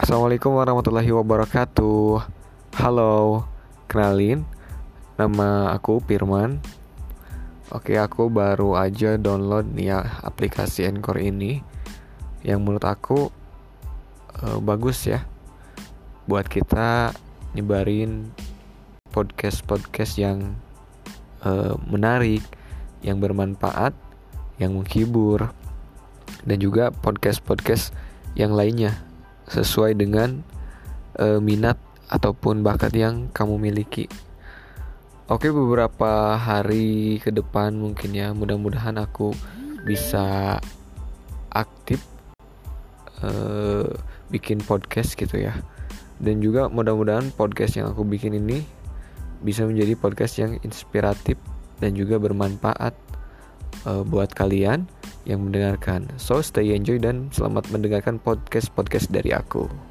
Assalamualaikum warahmatullahi wabarakatuh. Halo, kenalin, nama aku Firman. Oke, aku baru aja download ya aplikasi Anchor ini, yang menurut aku uh, bagus ya, buat kita nyebarin podcast-podcast yang uh, menarik, yang bermanfaat, yang menghibur, dan juga podcast-podcast yang lainnya sesuai dengan uh, minat ataupun bakat yang kamu miliki. Oke, beberapa hari ke depan mungkin ya, mudah-mudahan aku bisa aktif uh, bikin podcast gitu ya. Dan juga mudah-mudahan podcast yang aku bikin ini bisa menjadi podcast yang inspiratif dan juga bermanfaat uh, buat kalian yang mendengarkan. So stay enjoy dan selamat mendengarkan podcast-podcast dari aku.